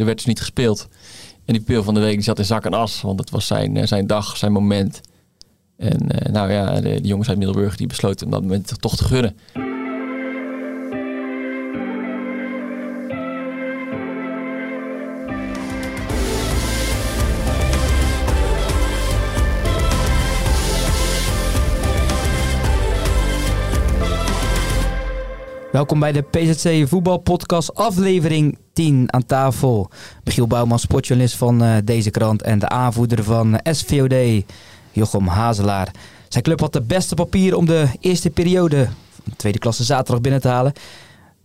Er werd dus niet gespeeld. En die pupil van de week zat in zak en as. Want het was zijn, eh, zijn dag, zijn moment. En eh, nou ja, de, jongens uit Middelburg die besloten om dat moment toch te gunnen. Welkom bij de PZC Voetbalpodcast aflevering 10 aan tafel. Michiel Bouwman, sportjournalist van uh, deze krant en de aanvoerder van uh, SVOD, Jochem Hazelaar. Zijn club had de beste papier om de eerste periode van tweede klasse zaterdag binnen te halen.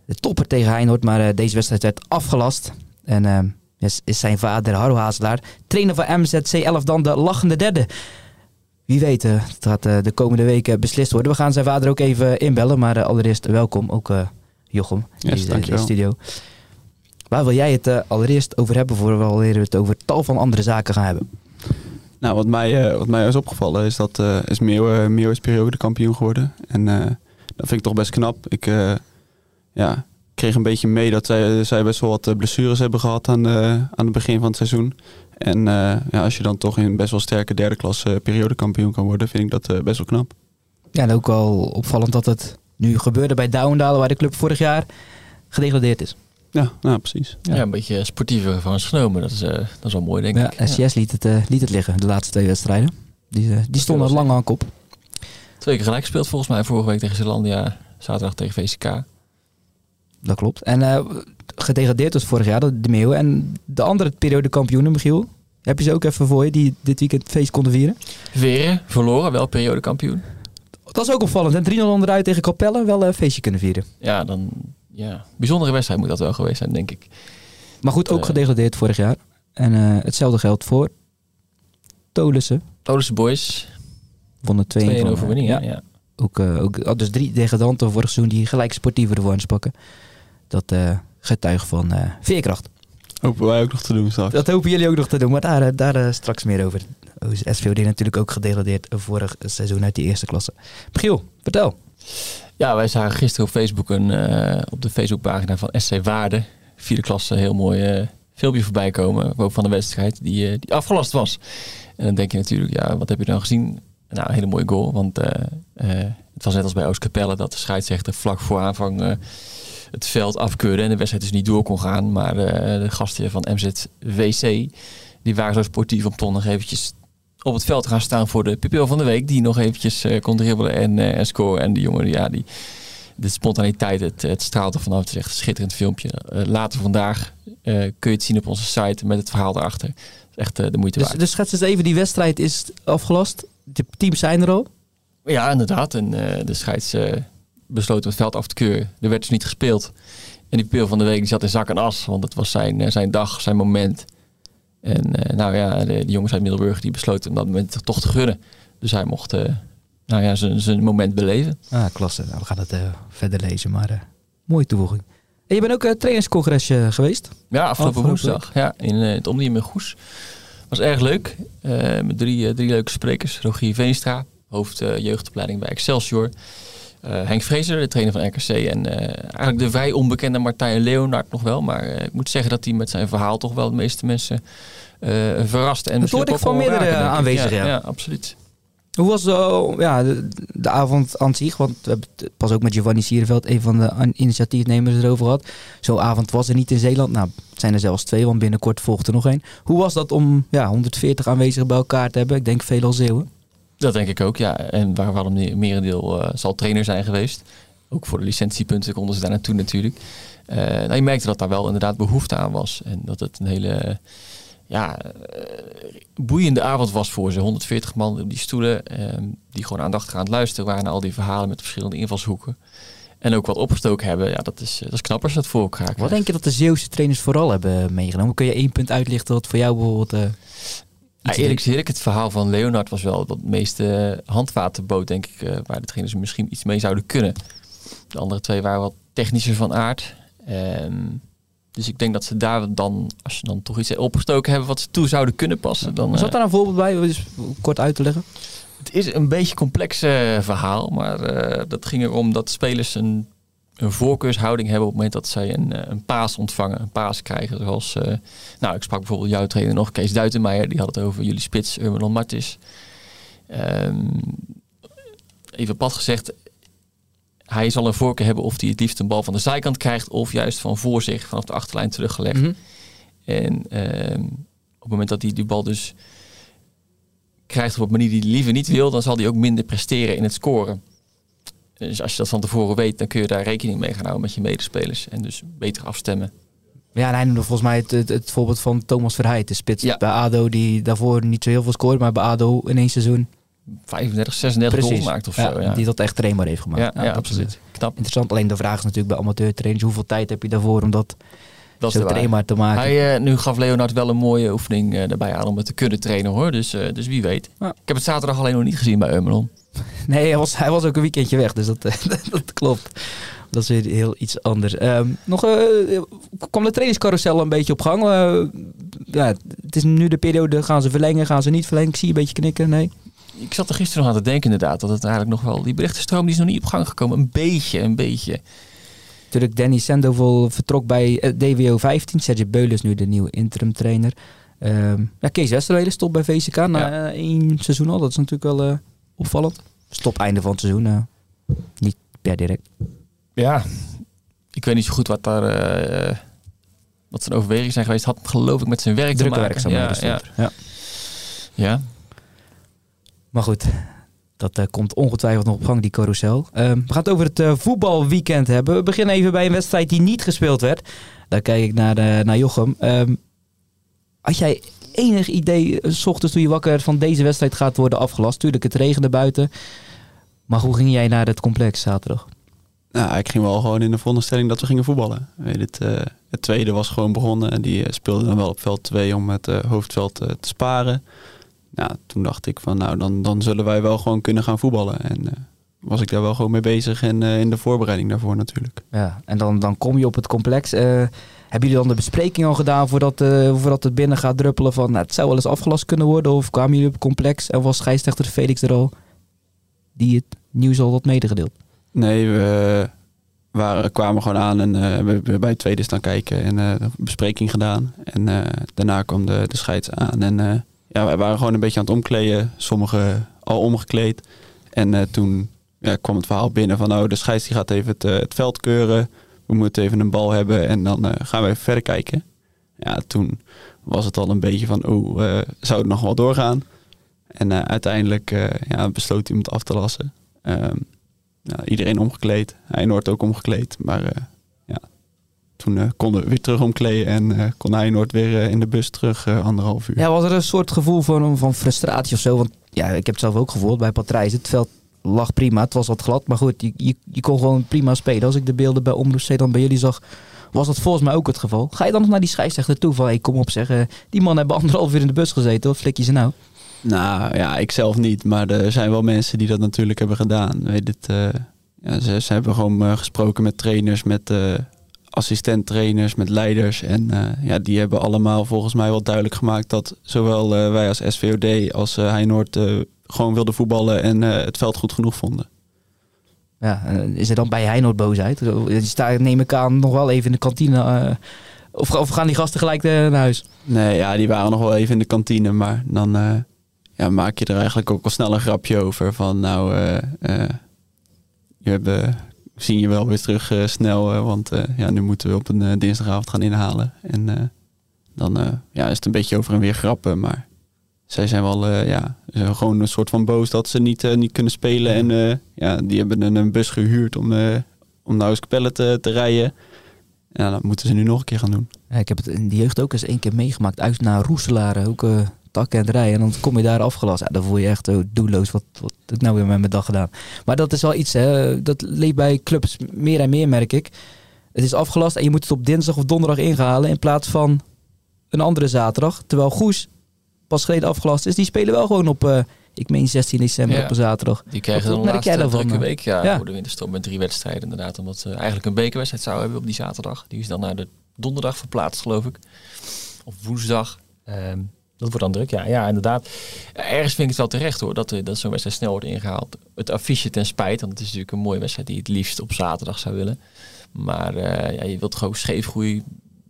De topper tegen Heinoord, maar uh, deze wedstrijd werd afgelast. En is, is, zijn vader Harro Hazelaar, trainer van MZC 11 dan de lachende derde. Wie weet, het gaat de komende weken beslist worden. We gaan zijn vader ook even inbellen. Maar allereerst welkom, ook Jochem, yes, in de studio. Waar wil jij het allereerst over hebben voor we het over tal van andere zaken gaan hebben? Nou, wat mij, wat mij is opgevallen is dat is Meeuw, Meeuw is periode kampioen geworden. En dat vind ik toch best knap. Ik ja, kreeg een beetje mee dat zij, zij best wel wat blessures hebben gehad aan, aan het begin van het seizoen. En uh, ja, als je dan toch in best wel sterke derde klasse uh, periodekampioen kan worden, vind ik dat uh, best wel knap. Ja, en ook wel opvallend dat het nu gebeurde bij Douwendalen, waar de club vorig jaar gedegradeerd is. Ja, nou, precies. Ja. ja een beetje sportiever van genomen. Dat is, dat is wel mooi, denk ja, ik. SCS liet, het, liet het liggen, de laatste twee wedstrijden. Die, die stonden lang aan kop. Twee keer gelijk gespeeld volgens mij. Vorige week tegen Zeelandia, zaterdag tegen VCK. Dat klopt. En gedegradeerd was vorig jaar, de Meeuwen. En de andere periode kampioenen, Michiel, heb je ze ook even voor je, die dit weekend feest konden vieren? Veren, verloren, wel periode kampioen. Dat is ook opvallend. 3-0 onderuit tegen Capelle, wel een feestje kunnen vieren. Ja, dan, ja, bijzondere wedstrijd moet dat wel geweest zijn, denk ik. Maar goed, ook uh, gedegradeerd vorig jaar. En uh, hetzelfde geldt voor Tolussen. Tolussen Boys. Wonnen 2 in overwinning, ja. ja. Ook, uh, ook, dus drie degradanten vorig seizoen die gelijk sportiever ervoor pakken. Dat getuige van uh, veerkracht. Hopen wij ook nog te doen straks. Dat hopen jullie ook nog te doen, maar daar, eh, daar uh, straks meer over. SVOD natuurlijk ook gedegradeerd vorig seizoen uit die eerste klasse. Michiel, vertel. Ja, wij zagen gisteren op Facebook een, uh, op de Facebookpagina van SC Waarde, vierde klasse, heel mooi filmpje voorbij komen ook van de wedstrijd die, die afgelast was. En dan denk je natuurlijk, ja, wat heb je dan gezien? Nou, een hele mooie goal, want het was net als bij Oostkapelle dat de scheidsrechter vlak voor aanvang het veld afkeurde en de wedstrijd dus niet door kon gaan. Maar uh, de gasten van MZWC, die waren zo sportief om toch nog eventjes op het veld te gaan staan voor de pupil van de week. Die nog eventjes uh, kon dribbelen en, uh, en scoren. En die jongen, ja, die, de spontaniteit, het, het straalt er vanaf. Het is echt een schitterend filmpje. later vandaag kun je het zien op onze site met het verhaal erachter. echt de moeite dus, waard. Dus schets eens even, die wedstrijd is afgelast. De teams zijn er al. Ja, inderdaad. En de scheids besloten het veld af te keuren. Er werd dus niet gespeeld. En die pil van de week die zat in zak en as, want het was zijn, eh, zijn dag, zijn moment. En uh, nou ja, de, de, jongens uit Middelburg die besloten om dat moment toch te gunnen. Dus hij mocht uh, nou ja, zijn moment beleven. Ah, klasse. Nou, we gaan het verder lezen, maar mooie toevoeging. En je bent ook uh, trainingscongres geweest? Ja, afgelopen, afgelopen woensdag. Ja, in het Omnium in Goes. Was erg leuk. met drie, drie leuke sprekers. Rogier Veenstra, hoofd jeugdopleiding bij Excelsior. Uh, Henk Vrezer, de trainer van RKC. En uh, eigenlijk de vrij onbekende Martijn Leonard nog wel. Maar uh, ik moet zeggen dat hij met zijn verhaal toch wel de meeste mensen verrast. En dat hoorde ik van meerdere aanwezigen. Ja. ja. absoluut. Hoe was de, ja, de, de, avond aan zich? Want we hebben het pas ook met Giovanni Sierenveld, een van de initiatiefnemers, erover gehad. Zo'n avond was er niet in Zeeland. Nou, het zijn er zelfs twee, want binnenkort volgt er nog één. Hoe was dat om ja, 140 aanwezigen bij elkaar te hebben? Ik denk veelal Zeeuwen. Dat denk ik ook, ja. En waar, waarom merendeel uh, zal trainer zijn geweest. Ook voor de licentiepunten konden ze daar naartoe natuurlijk. Uh, nou, je merkte dat daar wel inderdaad behoefte aan was. En dat het een hele ja, uh, boeiende avond was voor ze. 140 man op die stoelen. die gewoon aandachtig aan het luisteren waren naar al die verhalen met verschillende invalshoeken. En ook wat opgestoken hebben. Ja, dat is, dat is knap als dat voor elkaar Wat denk je dat de Zeeuwse trainers vooral hebben meegenomen? Kun je één punt uitlichten wat voor jou bijvoorbeeld... Ja, eerlijk gezegd, het verhaal van Leonard was wel het meeste handwaterboot, denk ik, uh, waar de trainers misschien iets mee zouden kunnen. De andere twee waren wat technischer van aard. Um, dus ik denk dat ze daar dan, als je dan toch iets opgestoken hebben wat ze toe zouden kunnen passen. Dan, Zat daar een voorbeeld bij, dus kort uit te leggen? Het is een beetje complex uh, verhaal, maar uh, dat ging erom dat spelers een een voorkeurshouding hebben op het moment dat zij een, eh, een paas ontvangen, een paas krijgen. Zoals, eh, nou, ik sprak bijvoorbeeld jouw trainer nog, Kees Duitenmeijer, die had het over jullie spits, Urban Martis. Ehm, even pad gezegd, hij zal een voorkeur hebben of hij het liefst een bal van de zijkant krijgt of juist van voor zich vanaf de achterlijn teruggelegd. Mhm. En ehm, op het moment dat hij die bal dus krijgt op een manier die hij liever niet wil, dan zal hij ook minder presteren in het scoren. Dus als je dat van tevoren weet, dan kun je daar rekening mee gaan houden met je medespelers. En dus beter afstemmen. Ja, en hij noemde volgens mij het, het, het voorbeeld van Thomas Verheid, de spits Ja. bij ADO, die daarvoor niet zo heel veel scoorde, maar bij ADO in één seizoen 35, 36 goals maakt of ja, zo. Ja, die dat echt trainbaar heeft gemaakt. ja, absoluut. Knap. Interessant, alleen de vraag is natuurlijk bij amateurtrainers, hoeveel tijd heb je daarvoor om dat Dat zo trainbaar te maken? Hij, eh, nu gaf Leonard wel een mooie oefening eh, erbij aan om het te kunnen trainen hoor. Dus, eh, dus wie weet. Ik heb het zaterdag alleen nog niet gezien bij Eumelon. Nee, hij was, hij was ook een weekendje weg, dus dat, dat klopt. Dat is weer heel iets anders. Ehm, nog eh, kwam de trainingscarousel een beetje op gang. Eh, ja, het is nu de periode, gaan ze verlengen, gaan ze niet verlengen? Ik zie je een beetje knikken, nee. Ik zat er gisteren nog aan te denken inderdaad. Dat het eigenlijk nog wel... Die berichtenstroom die is nog niet op gang gekomen. Een beetje, een beetje. Natuurlijk, Danny Sandoval vertrok bij eh, DWO 15. Serge Beulen is nu de nieuwe interim trainer. Ehm, ja, Kees Westerwelen stopt bij VCK na Ja. eh, één seizoen al. Dat is natuurlijk wel eh, opvallend. Stop einde van het seizoen. eh, niet per direct. Ja. Ik weet niet zo goed wat daar... eh, wat zijn overwegingen zijn geweest. Had geloof ik met zijn werk Drukke te maken. Ja, ja. Ja. ja. Maar goed, dat eh, komt ongetwijfeld nog op gang, die carousel. Ehm, we gaan het over het eh, voetbalweekend hebben. We beginnen even bij een wedstrijd die niet gespeeld werd. Daar kijk ik naar, naar Jochem. Had jij enig idee, eh, s ochtends toen je wakker werd, van deze wedstrijd gaat worden afgelast? Tuurlijk, het regende buiten. Maar hoe ging jij naar het complex zaterdag? Nou, ik ging wel gewoon in de veronderstelling dat we gingen voetballen. Weet het, eh, het tweede was gewoon begonnen en die eh, speelde dan wel op veld 2 om het hoofdveld te sparen. Nou, toen dacht ik van nou, dan, dan zullen wij wel gewoon kunnen gaan voetballen. En was ik daar wel gewoon mee bezig en in de voorbereiding daarvoor natuurlijk. Ja, en dan, dan kom je op het complex. Hebben jullie dan de bespreking al gedaan voordat, eh, voordat het binnen gaat druppelen van nou, het zou wel eens afgelast kunnen worden? Of kwamen jullie op het complex en was scheidsrechter Felix er al die het nieuws al had medegedeeld? Nee, we waren, kwamen gewoon aan en eh, we bij het tweede staan kijken en een bespreking gedaan. En daarna kwam de, de scheids aan en ja, wij waren gewoon een beetje aan het omkleden. Sommigen al omgekleed. En toen ja, kwam het verhaal binnen van nou, de scheids die gaat even het, het veld keuren. We moeten even een bal hebben en dan eh, gaan we even verder kijken. Ja, toen was het al een beetje van, oh, eh, zou het nog wel doorgaan? En eh, uiteindelijk ja, besloot het af te lassen. Ehm, iedereen omgekleed. Hij Noord ook omgekleed. Maar ja, toen konden we weer terug omkleden en kon hij Noord weer in de bus terug anderhalf uur. Ja, was er een soort gevoel van, van frustratie of zo? Want ja, ik heb het zelf ook gevoeld bij Patrijs. Het veld lag prima, het was wat glad. Maar goed, je, kon gewoon prima spelen. Als ik de beelden bij Omroep Zeeland bij jullie zag, was dat volgens mij ook het geval. Ga je dan nog naar die scheidsrechter toe van, kom op zeg, eh, die man hebben anderhalf uur in de bus gezeten. Wat flik je ze nou? Nou ja, ik zelf niet. Maar er zijn wel mensen die dat natuurlijk hebben gedaan. Weet het, eh, ja, ze, hebben gewoon eh, gesproken met trainers, met eh assistent-trainers, met leiders. En ja, die hebben allemaal volgens mij wel duidelijk gemaakt dat zowel wij als SVOD als Heinoord gewoon wilden voetballen en eh, het veld goed genoeg vonden. Ja, eh, is er dan bij Heinoord boosheid? Die staan, neem ik aan, nog wel even in de kantine. eh, of, of gaan die gasten gelijk naar huis? Nee, ja, die waren nog wel even in de kantine, maar dan ja, maak je er eigenlijk ook al snel een grapje over van nou, eh, je hebt, zien je wel weer terug snel, want ja, nu moeten we op een dinsdagavond gaan inhalen. En dan ja, is het een beetje over en weer grappen, maar zij zijn wel eh, ja, gewoon een soort van boos dat ze niet, eh, niet kunnen spelen. En eh, ja, die hebben een, een bus gehuurd om, om naar Oudskapelle te, te rijden. Ja, dat moeten ze nu nog een keer gaan doen. Ja, ik heb het in de jeugd ook eens één keer meegemaakt. Uit naar Roeselare, ook uh, takken en rijden. En dan kom je daar afgelast. Ja, dan voel je echt oh, doelloos. Wat, wat heb ik nou weer met mijn dag gedaan? Maar dat is wel iets, hè. Dat leeft bij clubs meer en meer, merk ik. Het is afgelast en je moet het op dinsdag of donderdag ingehalen. In plaats van een andere zaterdag. Terwijl Goes pas geleden afgelast is. Die spelen wel gewoon op, uh, ik meen 16 december Ja. op een zaterdag. Die krijgen dan een laatste eh? week ja, Ja. voor de winterstop met drie wedstrijden inderdaad. Omdat ze eigenlijk een bekerwedstrijd zouden hebben op die zaterdag. Die is dan naar de donderdag verplaatst geloof ik. Of woensdag. Ehm, Dat wordt dan druk, ja. Ja, inderdaad. Ergens vind ik het wel terecht hoor, dat, dat zo'n wedstrijd snel wordt ingehaald. Het affiche ten spijt, want het is natuurlijk een mooie wedstrijd die je het liefst op zaterdag zou willen. Maar ja, je wilt gewoon scheefgroei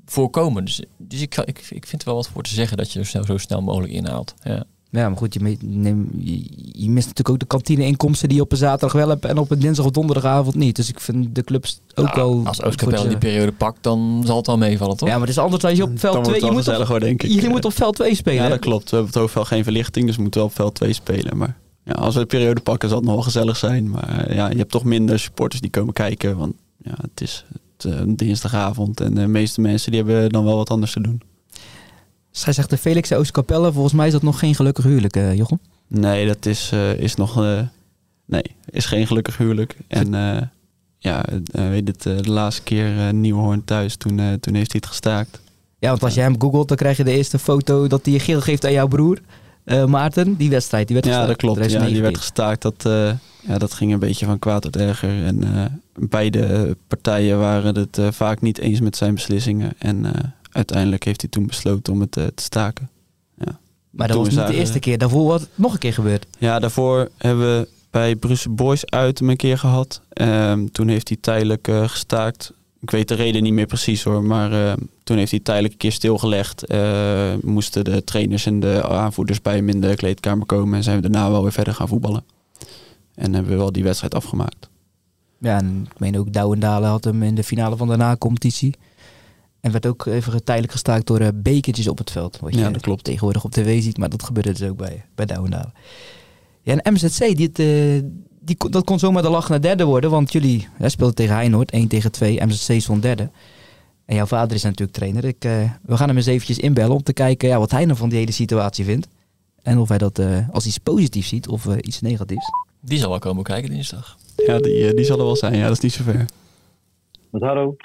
voorkomen. Dus, dus ik, ik, ik vind er wel wat voor te zeggen dat je er snel, zo snel mogelijk inhaalt. Ja. Ja, maar goed, je, neem, je, je, mist natuurlijk ook de kantine-inkomsten die je op een zaterdag wel hebt en op een dinsdag of donderdagavond niet. Dus ik vind de clubs ook nou, wel... Als Oostkapelle die periode pakt, dan zal het wel meevallen, toch? Ja, maar het is anders als je op veld 2... Je, moet op, denk ik. je moet op veld 2 spelen. Ja, dat klopt. We hebben het hoofdveld geen verlichting, dus we moeten wel op veld 2 spelen. Maar ja, als we de periode pakken, zal het nog wel gezellig zijn. Maar ja, je hebt toch minder supporters die komen kijken, want ja, het is het, dinsdagavond en de meeste mensen die hebben dan wel wat anders te doen. Zij zegt de Felix Oostkapelle. Volgens mij is dat nog geen gelukkig huwelijk, uh, Jochem. Nee, dat is, uh, is nog. Uh, nee, is geen gelukkig huwelijk. En ja, weet het, de laatste keer Nieuwhoorn thuis, toen, toen heeft hij het gestaakt. Ja, want als je hem googelt, dan krijg je de eerste foto dat hij je geel geeft aan jouw broer. Maarten, die wedstrijd, die werd gestaakt. Ja, dat klopt. Ja, die werd gestaakt. Dat, ja, dat ging een beetje van kwaad tot erger. En beide partijen waren het vaak niet eens met zijn beslissingen. En uiteindelijk heeft hij toen besloten om het te staken. Ja. Maar dat was niet de eerste keer. Daarvoor was het nog een keer gebeurd. Ja, daarvoor hebben we bij Brussel Boys uit hem een keer gehad. Um, toen heeft hij tijdelijk gestaakt. Ik weet de reden niet meer precies hoor. Maar uh, toen heeft hij tijdelijk een keer stilgelegd. Moesten de trainers en de aanvoerders bij hem in de kleedkamer komen. En zijn we daarna wel weer verder gaan voetballen. En hebben we wel die wedstrijd afgemaakt. Ja, en ik meen ook Douwendalen had hem in de finale van de na-competitie. En werd ook even tijdelijk gestaakt door uh, bekertjes op het veld. Wat je ja, dat klopt. tegenwoordig op tv ziet, maar dat gebeurde dus ook bij, bij Douwendalen. Ja, en MZC, die, uh, die, dat kon zomaar de lach naar derde worden. Want jullie ja, speelden tegen Heinoord, 1 tegen 2. MZC stond derde. En jouw vader is natuurlijk trainer. Ik, uh, we gaan hem eens eventjes inbellen om te kijken ja, wat hij nou van die hele situatie vindt. En of hij dat als iets positiefs ziet of iets negatiefs. Die zal wel komen kijken dinsdag. Ja, die, die zal er wel zijn. Ja, dat is niet zo ver. Met Harro.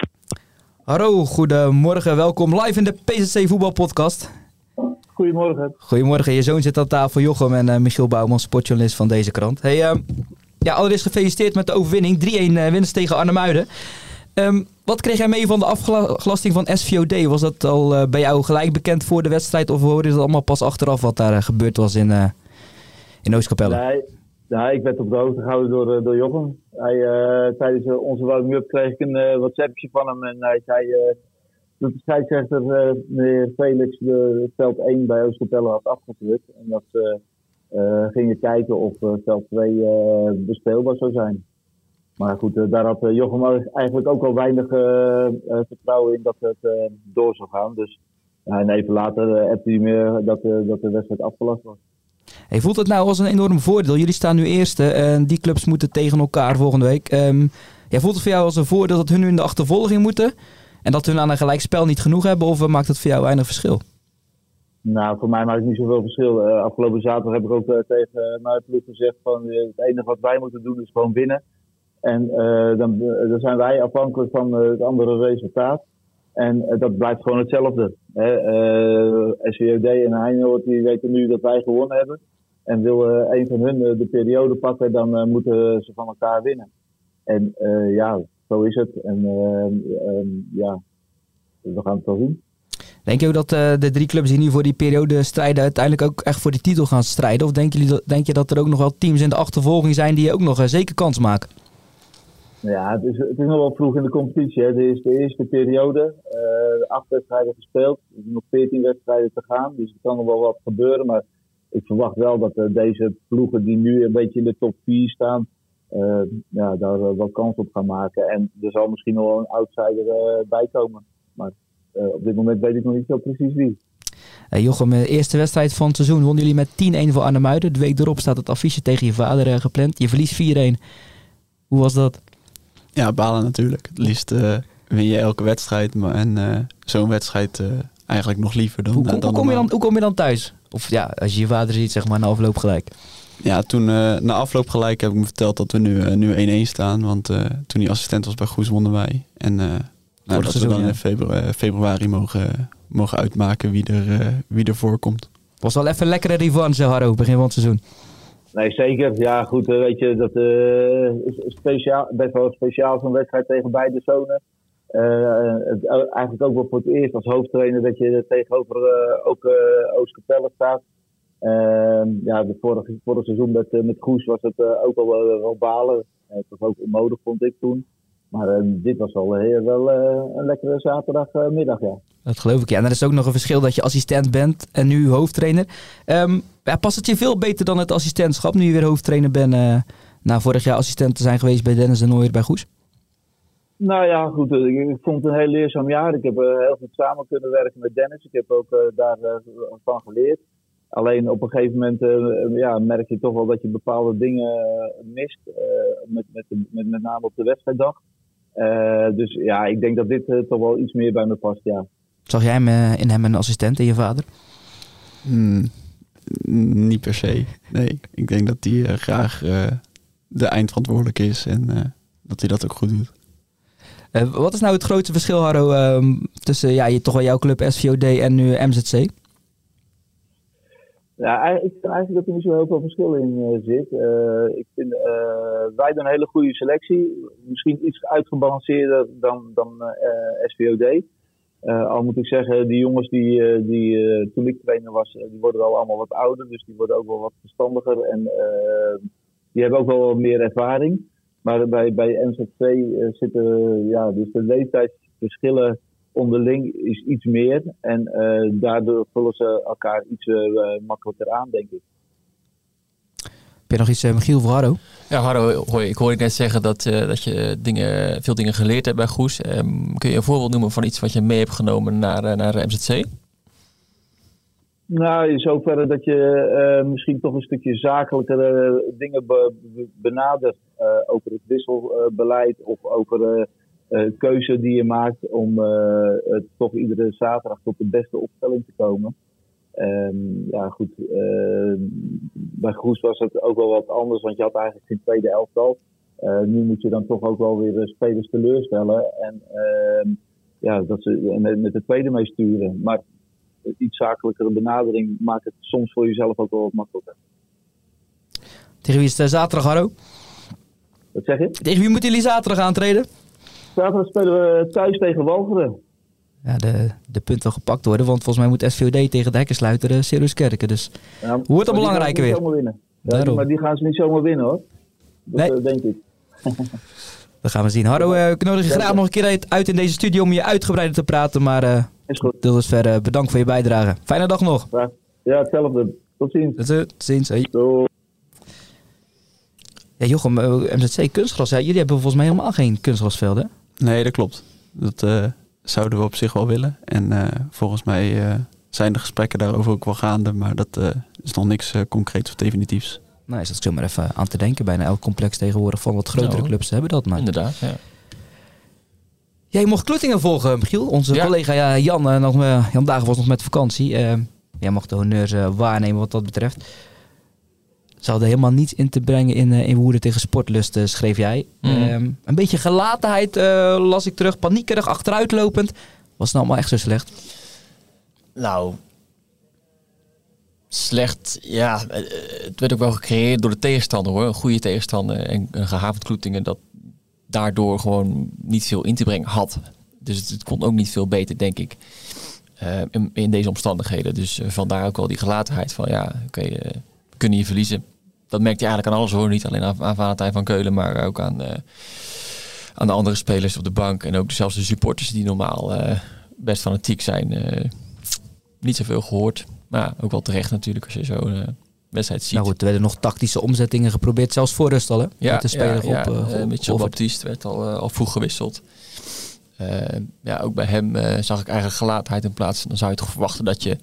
Hallo, goedemorgen. Welkom live in de PZC Voetbalpodcast. Goedemorgen. Goedemorgen. Je zoon zit aan tafel, Jochem en uh, Michiel Bouwman, sportjournalist van deze krant. Hey, uh, ja, allereerst gefeliciteerd met de overwinning. 3-1 uh, winst tegen Arnhemuiden. Um, wat kreeg jij mee van de afgelasting van SVOD? Was dat al uh, bij jou gelijk bekend voor de wedstrijd of hoorde je dat allemaal pas achteraf wat daar gebeurd was in, in Oostkapelle? Nee, ja, ik werd op de hoogte gehouden door, uh, door Jochem. Hij, uh, tijdens onze warming-up kreeg ik een uh, WhatsAppje van hem en hij zei dat de scheidsrechter Felix de veld 1 bij Oostkapelle had afgedrukt. En dat ze gingen kijken of veld 2 bespeelbaar zou zijn. Maar goed, daar had Jochem eigenlijk ook al weinig vertrouwen in dat het door zou gaan. Dus en even later appte hij meer dat, dat de wedstrijd afgelast was. Hey, voelt het nou als een enorm voordeel? Jullie staan nu eerste en die clubs moeten tegen elkaar volgende week. Um, ja, voelt het voor jou als een voordeel dat hun nu in de achtervolging moeten? En dat hun aan een gelijkspel niet genoeg hebben? Of maakt het voor jou weinig verschil? Nou, voor mij maakt het niet zoveel verschil. Uh, afgelopen zaterdag heb ik ook uh, tegen mijn ploeg gezegd van het enige wat wij moeten doen is gewoon winnen. En dan, dan, zijn wij afhankelijk van het andere resultaat. En dat blijft gewoon hetzelfde. SVOD en Heinoord die weten nu dat wij gewonnen hebben. En wil een van hun de periode pakken, dan moeten ze van elkaar winnen. En ja, zo is het. En ja, we gaan het wel zien. Denk je ook dat uh, de drie clubs die nu voor die periode strijden uiteindelijk ook echt voor die titel gaan strijden? Of denk, jullie, denk je dat er ook nog wel teams in de achtervolging zijn die ook nog uh, zeker kans maken? Ja, het is, het is nog wel vroeg in de competitie. Hè. Dit is de eerste periode. Uh, acht wedstrijden gespeeld. Er zijn nog veertien wedstrijden te gaan. Dus er kan nog wel wat gebeuren. Maar ik verwacht wel dat uh, deze ploegen die nu een beetje in de top 4 staan, uh, ja, daar wel kans op gaan maken. En er zal misschien nog wel een outsider bij komen. Maar op dit moment weet ik nog niet zo precies wie. Jochem, de eerste wedstrijd van het seizoen wonnen jullie met 10-1 voor Arnhemuiden. De week erop staat het affiche tegen je vader gepland. Je verliest 4-1. Hoe was dat? Ja, balen natuurlijk. Het liefst uh, win je elke wedstrijd. Maar, en uh, zo'n wedstrijd uh, eigenlijk nog liever dan... Hoe, dan hoe, kom je dan, hoe kom je dan thuis? Of ja, als je je vader ziet, zeg maar, na afloop gelijk. Ja, toen na afloop gelijk heb ik me verteld dat we nu, nu 1-1 staan. Want toen hij assistent was bij Goes wonnen wij. En nou, dat seizoen, we dan ja. in februari, februari, mogen, mogen uitmaken wie er, wie er voorkomt. Was wel even lekkere revanche, Harro, begin van het seizoen. Nee, zeker. Ja, goed, weet je, dat uh, is speciaal, best wel speciaal zo'n wedstrijd tegen beide zonen. Eh, eigenlijk ook wel voor het eerst als hoofdtrainer dat je tegenover eh, ook uh, Oost Capelle staat. Ehm, ja, de vorige, vorige seizoen met, met Goes was het ook al wel balen. het was ook onnodig, vond ik toen. Maar dit was al heel, wel een lekkere zaterdagmiddag, ja. Dat geloof ik, ja. En er is ook nog een verschil dat je assistent bent en nu hoofdtrainer. Um, ja, past het je veel beter dan het assistentschap, nu je weer hoofdtrainer bent, na vorig jaar assistent te zijn geweest bij Dennis de Nooier bij Goes? Nou ja, goed. Eh, ik vond het een heel leerzaam jaar. Ik heb uh, heel goed samen kunnen werken met Dennis. Ik heb ook uh, daarvan geleerd. Alleen op een gegeven moment ja, merk je toch wel dat je bepaalde dingen mist. met, met, met, met name op de wedstrijddag. dus ja, ik denk dat dit toch wel iets meer bij me past, ja. Zag jij hem, in hem een assistent en je vader? Hmm, niet per se. Nee, ik denk dat hij graag de eindverantwoordelijk is en dat hij dat ook goed doet. Uh, wat is nou het grootste verschil, Harro, uh, tussen ja, je, toch wel jouw club SVOD en nu MZC? Ja, ik vind eigenlijk dat er niet zo heel veel verschil in uh, zit. Uh, ik vind, wij doen een hele goede selectie. Misschien iets uitgebalanceerder dan, dan SVOD. al moet ik zeggen, die jongens die, die toen ik trainer was, die worden al allemaal wat ouder. Dus die worden ook wel wat verstandiger. En die hebben ook wel wat meer ervaring. Maar bij, bij uh, eh, zitten, ja, dus de leeftijdsverschillen onderling is iets meer. En uh, daardoor vullen ze elkaar iets uh, makkelijker aan, denk ik. Heb je nog iets, Michiel, voor Harro? Ja, Harro, hoi, ik hoorde net zeggen dat, dat je dingen, veel dingen geleerd hebt bij Goes. Um, kun je een voorbeeld noemen van iets wat je mee hebt genomen naar, naar MZC? Nou, in zoverre dat je uh, misschien toch een stukje zakelijkere dingen be, be, benadert uh, over het wisselbeleid of over keuze die je maakt om toch iedere zaterdag tot de beste opstelling te komen. Um, ja, goed. bij Groes was het ook wel wat anders, want je had eigenlijk geen tweede elftal. nu moet je dan toch ook wel weer spelers teleurstellen en ehm, ja, dat ze met de tweede mee sturen. Maar iets zakelijkere benadering maakt het soms voor jezelf ook wel wat makkelijker. Tegen wie is het zaterdag, Harro? Wat zeg je? Tegen wie moeten jullie zaterdag aantreden? Zaterdag spelen we thuis tegen Walcheren. Ja, de, de punten gepakt worden, want volgens mij moet SVOD tegen de hekkensluiter Sirius Kerken. Dus ja, hoe wordt het belangrijker weer? Winnen. Ja, maar die gaan ze niet zomaar winnen hoor. Dat nee. uh, denk ik. Dat gaan we zien. Harro, uh, ik nodig je graag nog een keer uit in deze studio om je uitgebreider te praten. Maar uh, is goed. Tot dusver bedankt voor je bijdrage. Fijne dag nog. Ja, hetzelfde. Tot ziens. Tot ziens. Hey. Ja, Jochem, MZC kunstgras. Ja, jullie hebben volgens mij helemaal geen kunstgrasvelden. Nee, dat klopt. Dat uh, zouden we op zich wel willen. En uh, volgens mij uh, zijn de gesprekken daarover ook wel gaande. Maar dat is nog niks concreets of definitiefs. Nou, is dat zomaar even aan te denken. Bijna elk complex tegenwoordig van wat grotere nou, clubs hebben dat. Maar... Inderdaad, ja. Jij mocht Kluttingen volgen, Michiel. Onze collega ja, Jan, nog, Jan Dagen was nog met vakantie. jij mocht de honneurs waarnemen wat dat betreft. Ze hadden helemaal niets in te brengen in, in woede tegen sportlust, schreef jij. Mm. Um, een beetje gelatenheid uh, las ik terug. Paniekerig, achteruitlopend. Was het nou allemaal echt zo slecht? Nou, slecht. Ja, eh, het werd ook wel gecreëerd door de tegenstander hoor. Een goede tegenstander en een gehavend Kloetingen dat daardoor gewoon niet veel in te brengen had. Dus het, kon ook niet veel beter, denk ik. Uh, in, deze omstandigheden. Dus uh, vandaar ook wel die gelatenheid van ja, oké, okay, uh, kunnen je verliezen dat merkt je eigenlijk aan alles hoor. Niet alleen aan, aan Valentijn van Keulen, maar ook aan, aan de andere spelers op de bank. En ook zelfs de supporters die normaal best fanatiek zijn. Niet zoveel gehoord. Maar ook wel terecht natuurlijk als je zo wedstrijd ziet. Nou goed, er werden nog tactische omzettingen geprobeerd. Zelfs voor rust al hè? Ja, Met de speler ja, op, ja. Mitchell Baptiste werd al, al vroeg gewisseld. ja, ook bij hem zag ik eigenlijk gelaatheid in plaats. Dan zou je toch verwachten dat je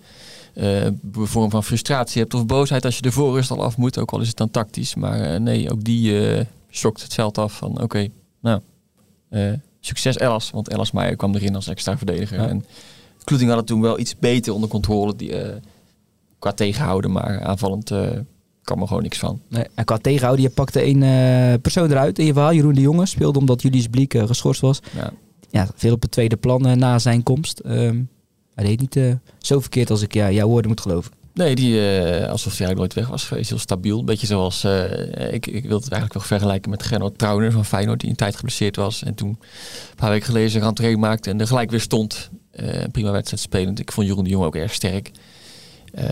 uh, vorm van frustratie hebt of boosheid als je de voorrust al af moet. Ook al is het dan tactisch. Maar uh, nee, ook die uh, schokt het veld af van oké, okay, nou, succes Ellas. Want Ellas Meijer kwam erin als extra verdediger. Ja. En Kloeting had het toen wel iets beter onder controle die, qua tegenhouden. Maar aanvallend kwam er gewoon niks van. Nee, en qua tegenhouden, je pakte één persoon eruit in je verhaal. Jeroen de Jonge speelde omdat Julius Bliek geschorst was. Ja. ja. veel op het tweede plan na zijn komst. Um, hij deed niet zo verkeerd als ik ja, jouw woorden moet geloven. Nee, die, alsof hij eigenlijk nooit weg was geweest. Heel stabiel. Een beetje zoals, ik, ik wil het eigenlijk wel vergelijken met Gernot Trauner van Feyenoord, die een tijd geblesseerd was. En toen een paar weken geleden een rentree maakte en er gelijk weer stond. Prima wedstrijd spelend. Ik vond Jeroen de Jong ook erg sterk.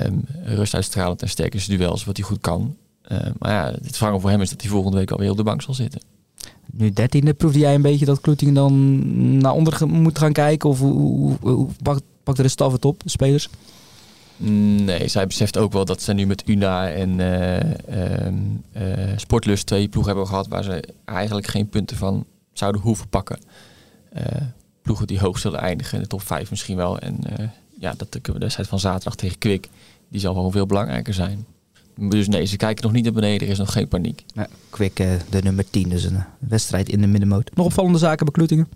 Um, rust uitstralend en sterk duels, wat hij goed kan. Uh, maar ja, het verhaal voor hem is dat hij volgende week alweer op de bank zal zitten. Nu dertiende, proefde jij een beetje dat Kloetingen dan naar onder moet gaan kijken? Of hoe, hoe, hoe pakt, pakt de staf het op, de spelers? Nee, zij beseft ook wel dat ze nu met Una en uh, uh, Sportlust twee ploegen hebben gehad waar ze eigenlijk geen punten van zouden hoeven pakken. Uh, ploegen die hoog zullen eindigen in de top 5 misschien wel. En ja, dat de wedstrijd van zaterdag tegen Kwik, die zal gewoon veel belangrijker zijn. Dus nee, ze kijken nog niet naar beneden, er is nog geen paniek. Ja, Kwik de nummer 10, dus een wedstrijd in de middenmoot. Nog opvallende zaken bij?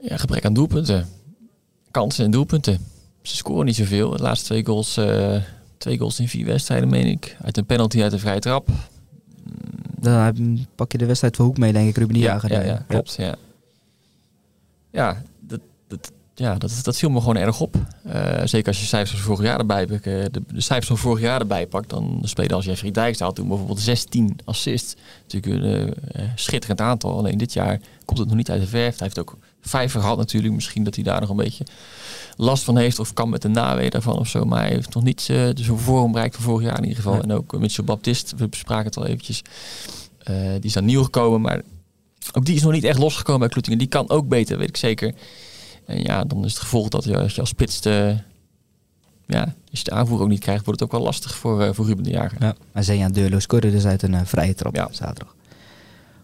Ja, gebrek aan doelpunten kansen en doelpunten. Ze scoren niet zoveel. De laatste twee goals, uh, twee goals in vier wedstrijden, meen ik. Uit een penalty, uit een vrije trap. Dan pak je de wedstrijd voor Hoek mee, denk ik, Ruben ja, ja, ja, klopt. Ja, ja, dat, dat, ja dat, dat viel me gewoon erg op. Uh, zeker als je cijfers van vorig jaar erbij pakt. De, de cijfers van vorig jaar erbij pakt, dan spelen als Jeffrey Dijkstra toen bijvoorbeeld 16 assists. Natuurlijk een uh, schitterend aantal. Alleen dit jaar komt het nog niet uit de verf. Hij heeft ook vijver gehad natuurlijk. Misschien dat hij daar nog een beetje last van heeft of kan met de nawee daarvan of zo. Maar hij heeft nog niet uh, de vorm bereikt van vorig jaar in ieder geval. En ook Mitchell Baptist, we bespraken het al eventjes. Die is dan nieuw gekomen, maar ook die is nog niet echt losgekomen bij Kloetingen. Die kan ook beter, weet ik zeker. En ja, dan is het gevolg dat je, als je als spits de, ja, als je de aanvoer ook niet krijgt, wordt het ook wel lastig voor, uh, voor Ruben de Jager. Ja, en Zeja Deurlo scoorde dus uit een vrije trap ja. zaterdag.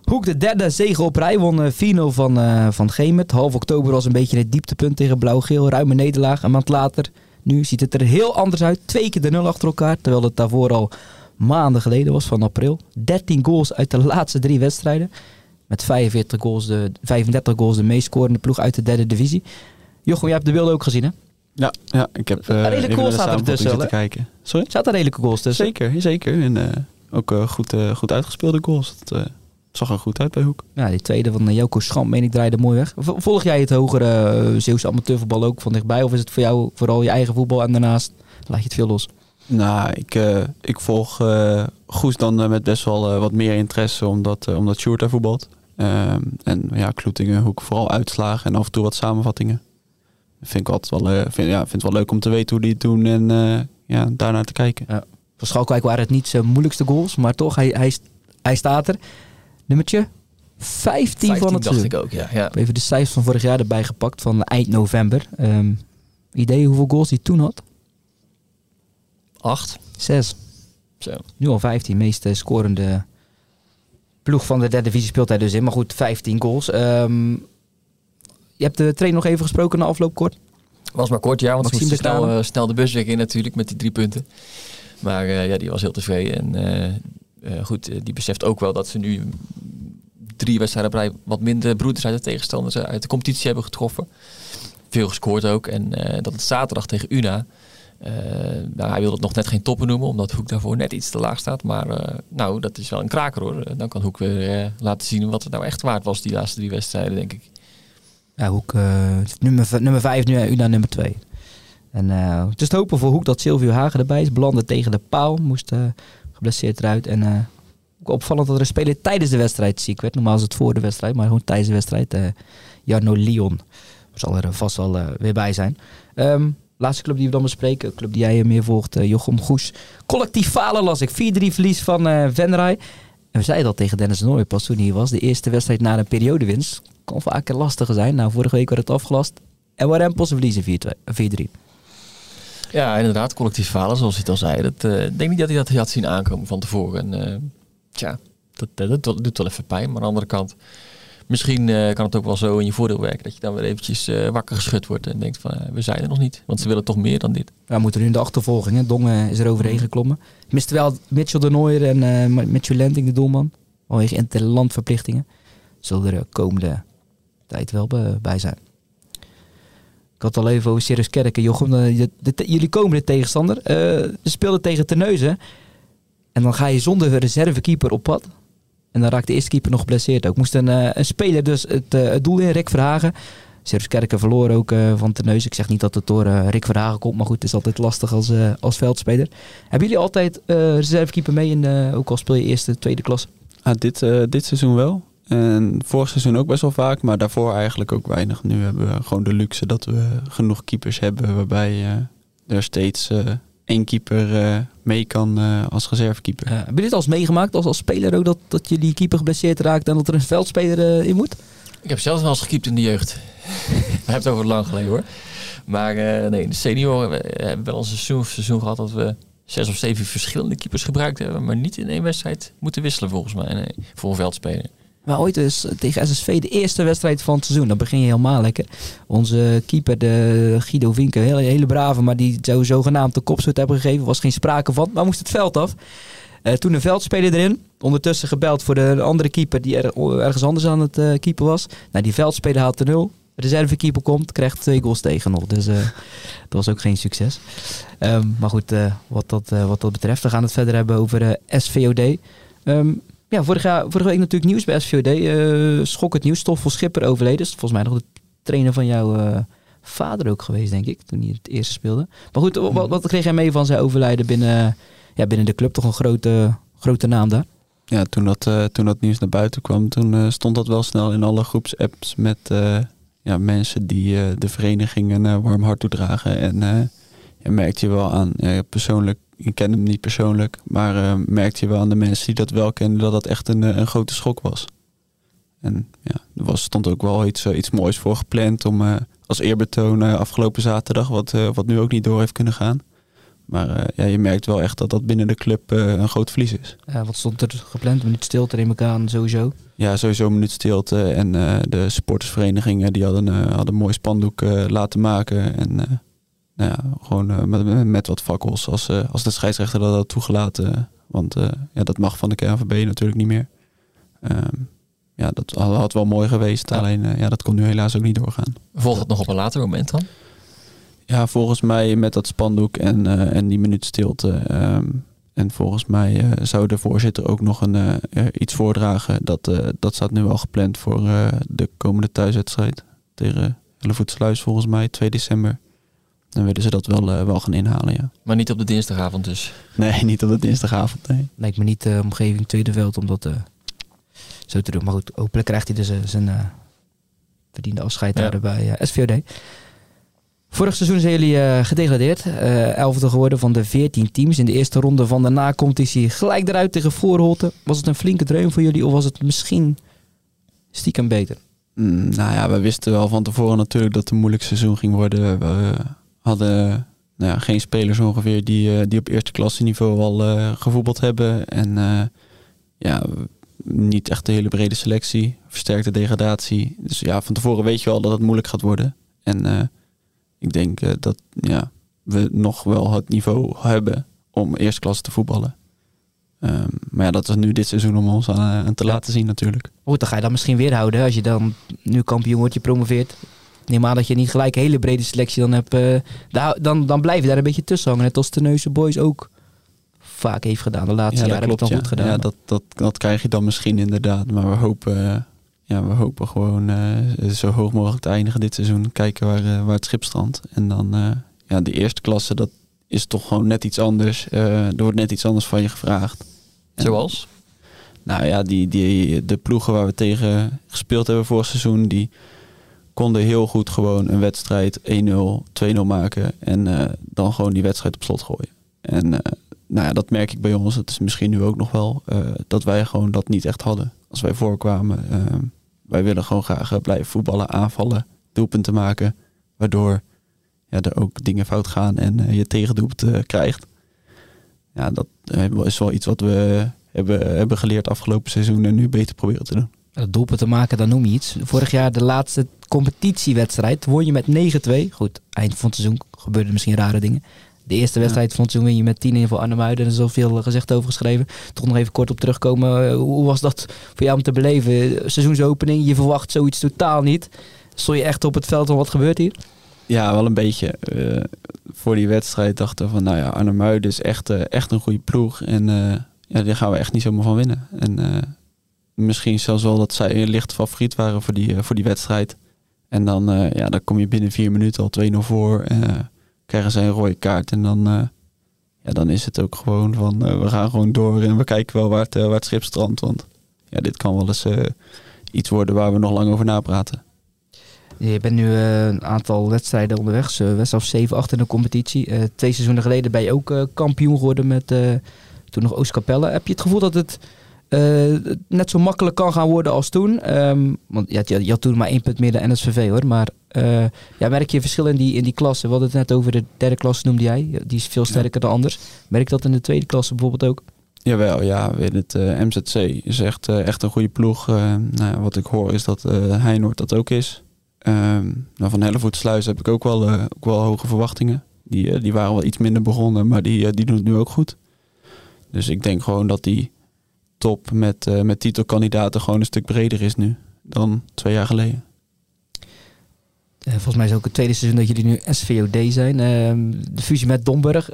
Hoek de derde zege op rij won 4-0 van, uh, van Gemert. Half oktober was een beetje het dieptepunt tegen Blauw-Geel. Ruime nederlaag. Een maand later, nu ziet het er heel anders uit. Twee keer de nul achter elkaar. Terwijl het daarvoor al maanden geleden was, van april. 13 goals uit de laatste drie wedstrijden. Met 45 goals de, 35 goals de meest scorende ploeg uit de derde divisie. Jochem, jij hebt de beelden ook gezien hè? Ja, ja ik heb uh, redelijke goals staat er tussen. Te kijken. Sorry? Zaten er redelijke goals tussen? Zeker, zeker. En uh, ook uh, goed, goed uitgespeelde goals. Dat, zag er goed uit bij Hoek. Ja, die tweede van Joko Schamp, meen ik, draaide mooi weg. Volg jij het hogere uh, Zeeuwse amateurvoetbal ook van dichtbij? Of is het voor jou vooral je eigen voetbal en daarnaast laat je het veel los? Nou, ik, uh, ik volg uh, Goes dan met best wel wat meer interesse, omdat, omdat Sjoerd daar voetbalt. Ehm, en ja, Kloetingen, Hoek, vooral uitslagen en af en toe wat samenvattingen. Vind ik altijd wel, vind, ja, vind het wel leuk om te weten hoe die het doen en ja, daarnaar te kijken. Ja. Voor Schalkwijk waren het niet zijn moeilijkste goals, maar toch, hij, hij, hij staat er. Nummertje 15, 15 van het dacht ik ook, ja. ja. Even de cijfers van vorig jaar erbij gepakt, van eind november. Um, idee hoeveel goals hij toen had? 8. 6. Zo. Nu al 15, meest scorende ploeg van de derde divisie speelt hij dus in. Maar goed, 15 goals. Um, je hebt de trainer nog even gesproken na afloop kort? Was maar kort, ja, want Maxime ze snel, uh, snel de busweg in natuurlijk met die drie punten. Maar uh, ja, die was heel tevreden. En uh, uh, goed, die beseft ook wel dat ze nu drie wedstrijden op rij wat minder broeders uit de tegenstanders uit de competitie hebben getroffen. Veel gescoord ook. En dat het zaterdag tegen Una. Uh, nou, hij wil het nog net geen toppen noemen, omdat Hoek daarvoor net iets te laag staat. Maar nou, dat is wel een kraker hoor. Dan kan Hoek weer laten zien wat het nou echt waard was, die laatste drie wedstrijden, denk ik. Ja, Hoek nummer, nummer vijf, nu Una nummer twee. En het is te hopen voor Hoek dat Silvio Hagen erbij is. Belandde tegen de paal, moest geblesseerd eruit. En uh, opvallend dat er een speler tijdens de wedstrijd ziek werd. Normaal is het voor de wedstrijd, maar gewoon tijdens de wedstrijd. Uh, Jarno Lyon zal er vast wel uh, weer bij zijn. Um, laatste club die we dan bespreken, club die jij meer volgt, Jochem Goes. Collectief falen las ik. 4-3 verlies van uh, Venray. En we zeiden al tegen Dennis Nooy pas toen hij was. De eerste wedstrijd na een periodewinst. Kon vaak lastiger zijn. Nou, vorige week werd het afgelast. En Warempels verliezen 4-3. Ja, inderdaad, collectief falen, zoals hij het al zei. Dat, uh, ik denk niet dat hij dat had zien aankomen van tevoren. En, uh, tja, dat, dat, dat, doet wel even pijn. Maar aan de andere kant, misschien uh, kan het ook wel zo in je voordeel werken. Dat je dan weer eventjes wakker geschud wordt en denkt van, we zijn er nog niet. Want ze willen toch meer dan dit. Ja, we moeten nu in de achtervolging. Hè. Dongen is er overheen mm. geklommen. Mist wel Mitchell de Nooier en Mitchell Lenting, de doelman. Vanwege interlandverplichtingen. Zullen er de komende tijd wel bij zijn. Ik had het al even over Sirius Kerken. Jochem, de, jullie komen de tegenstander. Uh, ze speelden tegen Terneuzen. En dan ga je zonder reservekeeper op pad. En dan raakt de eerste keeper nog geblesseerd ook. Moest een, uh, een speler dus het, uh, het doel in, Rick Verhagen. Serfskerken verloren ook uh, van Teneus. Ik zeg niet dat het door Rick Verhagen komt, maar goed, het is altijd lastig als, als veldspeler. Hebben jullie altijd reservekeeper mee, in ook al speel je eerste, tweede klasse? Ah, dit, dit seizoen wel. En vorig seizoen ook best wel vaak, maar daarvoor eigenlijk ook weinig. Nu hebben we gewoon de luxe dat we genoeg keepers hebben waarbij er steeds één keeper mee kan als reservekeeper. hebben jullie het al eens meegemaakt als, als speler ook dat, dat jullie keeper geblesseerd raakt en dat er een veldspeler in moet? Ik heb zelf wel eens gekiept in de jeugd. We hebben het over lang geleden hoor. Maar uh, nee, de senior we hebben wel eens een seizoen, seizoen gehad dat we zes of zeven verschillende keepers gebruikt hebben. Maar niet in één wedstrijd moeten wisselen volgens mij. Nee, voor een veldspeler. Maar ooit is tegen SSV de eerste wedstrijd van het seizoen. Dan begin je helemaal lekker. Onze keeper, de Guido Vinken, hele, hele brave, maar die zo zogenaamd de kopstoot hebben gegeven. Was geen sprake van, maar moest het veld af. Uh, toen een veldspeler erin. Ondertussen gebeld voor de andere keeper die er, ergens anders aan het uh, keeper was. Nou, die veldspeler haalt de nul. De reservekeeper komt, krijgt twee goals tegen nog. Dus uh, dat was ook geen succes. Um, maar goed, wat, dat, wat dat betreft. We gaan het verder hebben over SVOD. Um, ehm, ja, vorige, vorige week natuurlijk nieuws bij SVOD. schok het nieuws. Stoffel Schipper overleden. is volgens mij nog de trainer van jouw vader ook geweest, denk ik. Toen hij het eerste speelde. Maar goed, wat, wat kreeg jij mee van zijn overlijden binnen ja, binnen de club toch een grote, grote naam daar. Ja, toen dat, uh, toen dat nieuws naar buiten kwam, toen uh, stond dat wel snel in alle groepsapps met uh, ja, mensen die de vereniging een warm hart toedragen. En je merkt je wel aan, persoonlijk, ik ken hem niet persoonlijk, maar merkte je wel aan de mensen die dat wel kenden dat dat echt een, een grote schok was. En ja, er was, stond ook wel iets, iets moois voor gepland om als eerbetoon afgelopen zaterdag, wat, wat nu ook niet door heeft kunnen gaan. Maar uh, ja, je merkt wel echt dat dat binnen de club uh, een groot verlies is. Wat stond er gepland? Een minuut stilte neem ik aan, sowieso? Ja, sowieso een minuut stilte. En uh, de supportersverenigingen die hadden, hadden een mooi spandoek laten maken. En nou ja, gewoon met, met, wat fakkels als, als de scheidsrechter dat had toegelaten. Want ja, dat mag van de KNVB natuurlijk niet meer. Um, ja, dat had wel mooi geweest. Alleen ja, dat kon nu helaas ook niet doorgaan. Volgt het nog op een later moment dan? Ja, volgens mij met dat spandoek en, uh, en die minuut stilte. Um, en volgens mij uh, zou de voorzitter ook nog een, uh, iets voordragen. Dat, dat staat nu al gepland voor de komende thuiswedstrijd tegen Hellevoetsluis volgens mij, 2 december. Dan willen ze dat wel, wel gaan inhalen, ja. Maar niet op de dinsdagavond dus? Nee, niet op de dinsdagavond, nee. Lijkt me niet de omgeving tweede veld om dat zo te doen. Maar goed, hopelijk krijgt hij dus zijn verdiende afscheid ja. daar bij SVOD. Vorig seizoen zijn jullie uh, gedegradeerd. Uh, elfde geworden van de 14 teams. In de eerste ronde van de na-competitie gelijk eruit tegen Voorholte. Was het een flinke dreun voor jullie of was het misschien stiekem beter? Mm, nou ja, we wisten wel van tevoren natuurlijk dat het een moeilijk seizoen ging worden. We hadden nou ja, geen spelers ongeveer die, uh, die op eerste klasse niveau al gevoetbald hebben. En ja, niet echt een hele brede selectie. Versterkte degradatie. Dus ja, van tevoren weet je wel dat het moeilijk gaat worden. En ik denk dat ja, we nog wel het niveau hebben om eerste klasse te voetballen. Um, maar ja, dat is nu dit seizoen om ons aan, aan te ja. laten zien natuurlijk. Goed, dan ga je dat misschien weer houden. Als je dan nu kampioen wordt, je promoveert. Neem aan dat je niet gelijk een hele brede selectie dan hebt. Uh, daar, dan, dan blijf je daar een beetje tussen hangen. Net als de Neuze Boys ook vaak heeft gedaan. De laatste ja, jaren klopt, het dan ja. goed gedaan. Ja, dat, dat, dat krijg je dan misschien inderdaad. Maar we hopen ja, we hopen gewoon uh, zo hoog mogelijk te eindigen dit seizoen. Kijken waar, uh, waar het schip strandt. En dan uh, ja, de eerste klasse, dat is toch gewoon net iets anders. er wordt net iets anders van je gevraagd. En, Zoals? Nou ja, die, die, de ploegen waar we tegen gespeeld hebben vorig seizoen, die konden heel goed gewoon een wedstrijd 1-0, 2-0 maken. En dan gewoon die wedstrijd op slot gooien. En nou ja, dat merk ik bij ons. Het is misschien nu ook nog wel dat wij gewoon dat niet echt hadden. Als wij voorkwamen wij willen gewoon graag eh, blijven voetballen, aanvallen, doelpunten maken. Waardoor ja, er ook dingen fout gaan en je tegendoelpunt krijgt. Ja, dat is wel iets wat we hebben, hebben geleerd afgelopen seizoen en nu beter proberen te doen. Dat doelpunt te maken, dan noem je iets. Vorig jaar de laatste competitiewedstrijd won je met 9-2. Goed, eind van het seizoen gebeurden misschien rare dingen. De eerste wedstrijd van het seizoen win je met 10 in voor Arnhem-Muiden. Er is al veel gezegd over geschreven. Toch nog even kort op terugkomen. Hoe was dat voor jou om te beleven? Seizoensopening, je verwacht zoiets totaal niet. Stond je echt op het veld van wat gebeurt hier? Ja, wel een beetje. Uh, voor die wedstrijd dachten we van, nou ja, Arnhem-Muiden is echt, uh, echt een goede ploeg. En uh, ja, daar gaan we echt niet zomaar van winnen. En misschien zelfs wel dat zij licht favoriet waren voor die, voor die wedstrijd. En dan, eh, ja, dan kom je binnen vier minuten al 2-0 voor. Eh, krijgen ze een rode kaart. En dan, eh, ja, dan is het ook gewoon van, eh, we gaan gewoon door. En we kijken wel waar het, eh, waar het schip strandt. Want ja, dit kan wel eens eh, iets worden waar we nog lang over napraten. Je bent nu eh, een aantal wedstrijden onderweg. Wedstrijd of 7, 8 in de competitie. Eh, twee seizoenen geleden ben je ook eh, kampioen geworden met eh, toen nog Oostkapelle. Heb je het gevoel dat het eh, net zo makkelijk kan gaan worden als toen? Ehm, want ja, je, je had toen maar één punt meer dan NSVV hoor. Maar eh, ja, merk je verschil in die, in die klasse? We hadden het net over de derde klasse noemde jij. Die is veel sterker dan anders. Merk je dat in de tweede klasse bijvoorbeeld ook? Jawel, ja, in het eh, MZC is echt, eh, echt een goede ploeg. Eh, nou, wat ik hoor is dat eh Heinoord dat ook is. Ehm, nou, van Hellevoetsluis heb ik ook wel, eh, ook wel hoge verwachtingen. Die, eh, die waren wel iets minder begonnen, maar die, eh, die doen het nu ook goed. Dus ik denk gewoon dat die top met, eh, met titelkandidaten gewoon een stuk breder is nu dan twee jaar geleden. Eh, volgens mij is het ook het tweede seizoen dat jullie nu SVOD zijn. Ehm, de fusie met Domburg.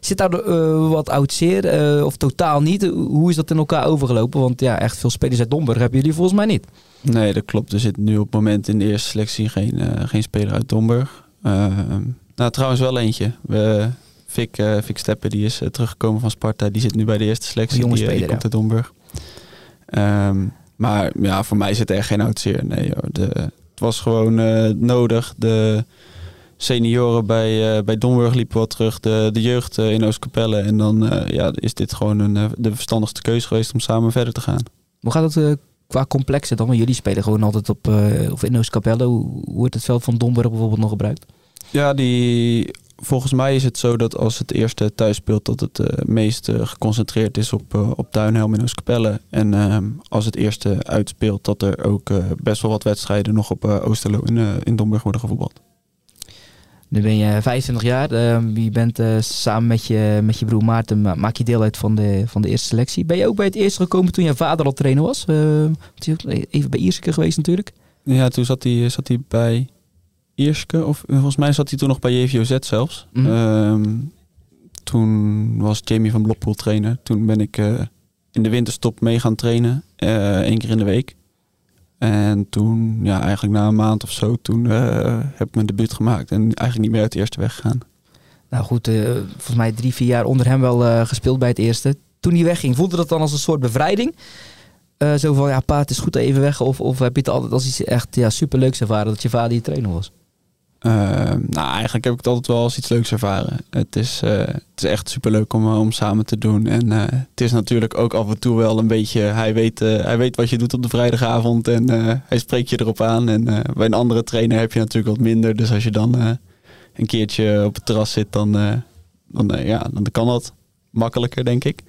Zit daar eh, wat oud zeer of totaal niet? Hoe is dat in elkaar overgelopen? Want ja, echt veel spelers uit Domburg hebben jullie volgens mij niet. Nee, dat klopt. Er zit nu op het moment in de eerste selectie geen, geen speler uit Domburg. Ehm, nou, trouwens wel eentje. We, Vic, eh Steppen, die is eh, teruggekomen van Sparta. Die zit nu bij de eerste selectie. Jonge die, eh, die speler, komt uit Domburg. Ehm, maar ja, voor mij zit er echt geen oud zeer. Nee. De, het was gewoon nodig. De senioren bij, bij Domburg liepen wat terug. De, de jeugd in Oostkapelle. En dan ja, is dit gewoon een, de verstandigste keuze geweest om samen verder te gaan. Hoe gaat het qua complexer dan? Want jullie spelen gewoon altijd op of in Oostkapelle. Hoe, hoe wordt het veld van Domburg bijvoorbeeld nog gebruikt? Ja, die, volgens mij is het zo dat als het eerste thuis speelt, dat het eh, meest eh, geconcentreerd is op, eh, op Duinhelm in Oostkapelle. En ehm, als het eerste uitspeelt, dat er ook best wel wat wedstrijden nog op Oosterlo in, in Domburg worden gevoetbald. Nu ben je 25 jaar. ehm, je bent eh, samen met je, met je broer Maarten, ma- maak je deel uit van de, van de eerste selectie. Ben je ook bij het eerste gekomen toen je vader al trainer was? Eh, is ook even bij Ierseke geweest natuurlijk. Ja, toen zat hij, zat hij bij Ierske, of volgens mij zat hij toen nog bij JVOZ zelfs. Mhm. Ehm, toen was Jamie van Blokpoel trainer. Toen ben ik eh, in de winterstop mee gaan trainen, eh één keer in de week. En toen, ja, eigenlijk na een maand of zo, toen eh, heb ik mijn debuut gemaakt. En eigenlijk niet meer uit de eerste weg gegaan. Nou goed, volgens mij drie, vier jaar onder hem wel gespeeld bij het eerste. Toen hij wegging, voelde dat dan als een soort bevrijding? Zo van, ja pa, het is goed even weg. Of, of heb je het altijd als iets echt ja, superleuks ervaren dat je vader je trainer was? Ehm, nou, eigenlijk heb ik het altijd wel als iets leuks ervaren. Het is, eh, het is echt superleuk om, eh, om samen te doen. En eh, het is natuurlijk ook af en toe wel een beetje... Hij weet, hij weet wat je doet op de vrijdagavond en hij spreekt je erop aan. En bij een andere trainer heb je natuurlijk wat minder. Dus als je dan een keertje op het terras zit, dan, dan, ja, dan kan dat makkelijker, denk ik.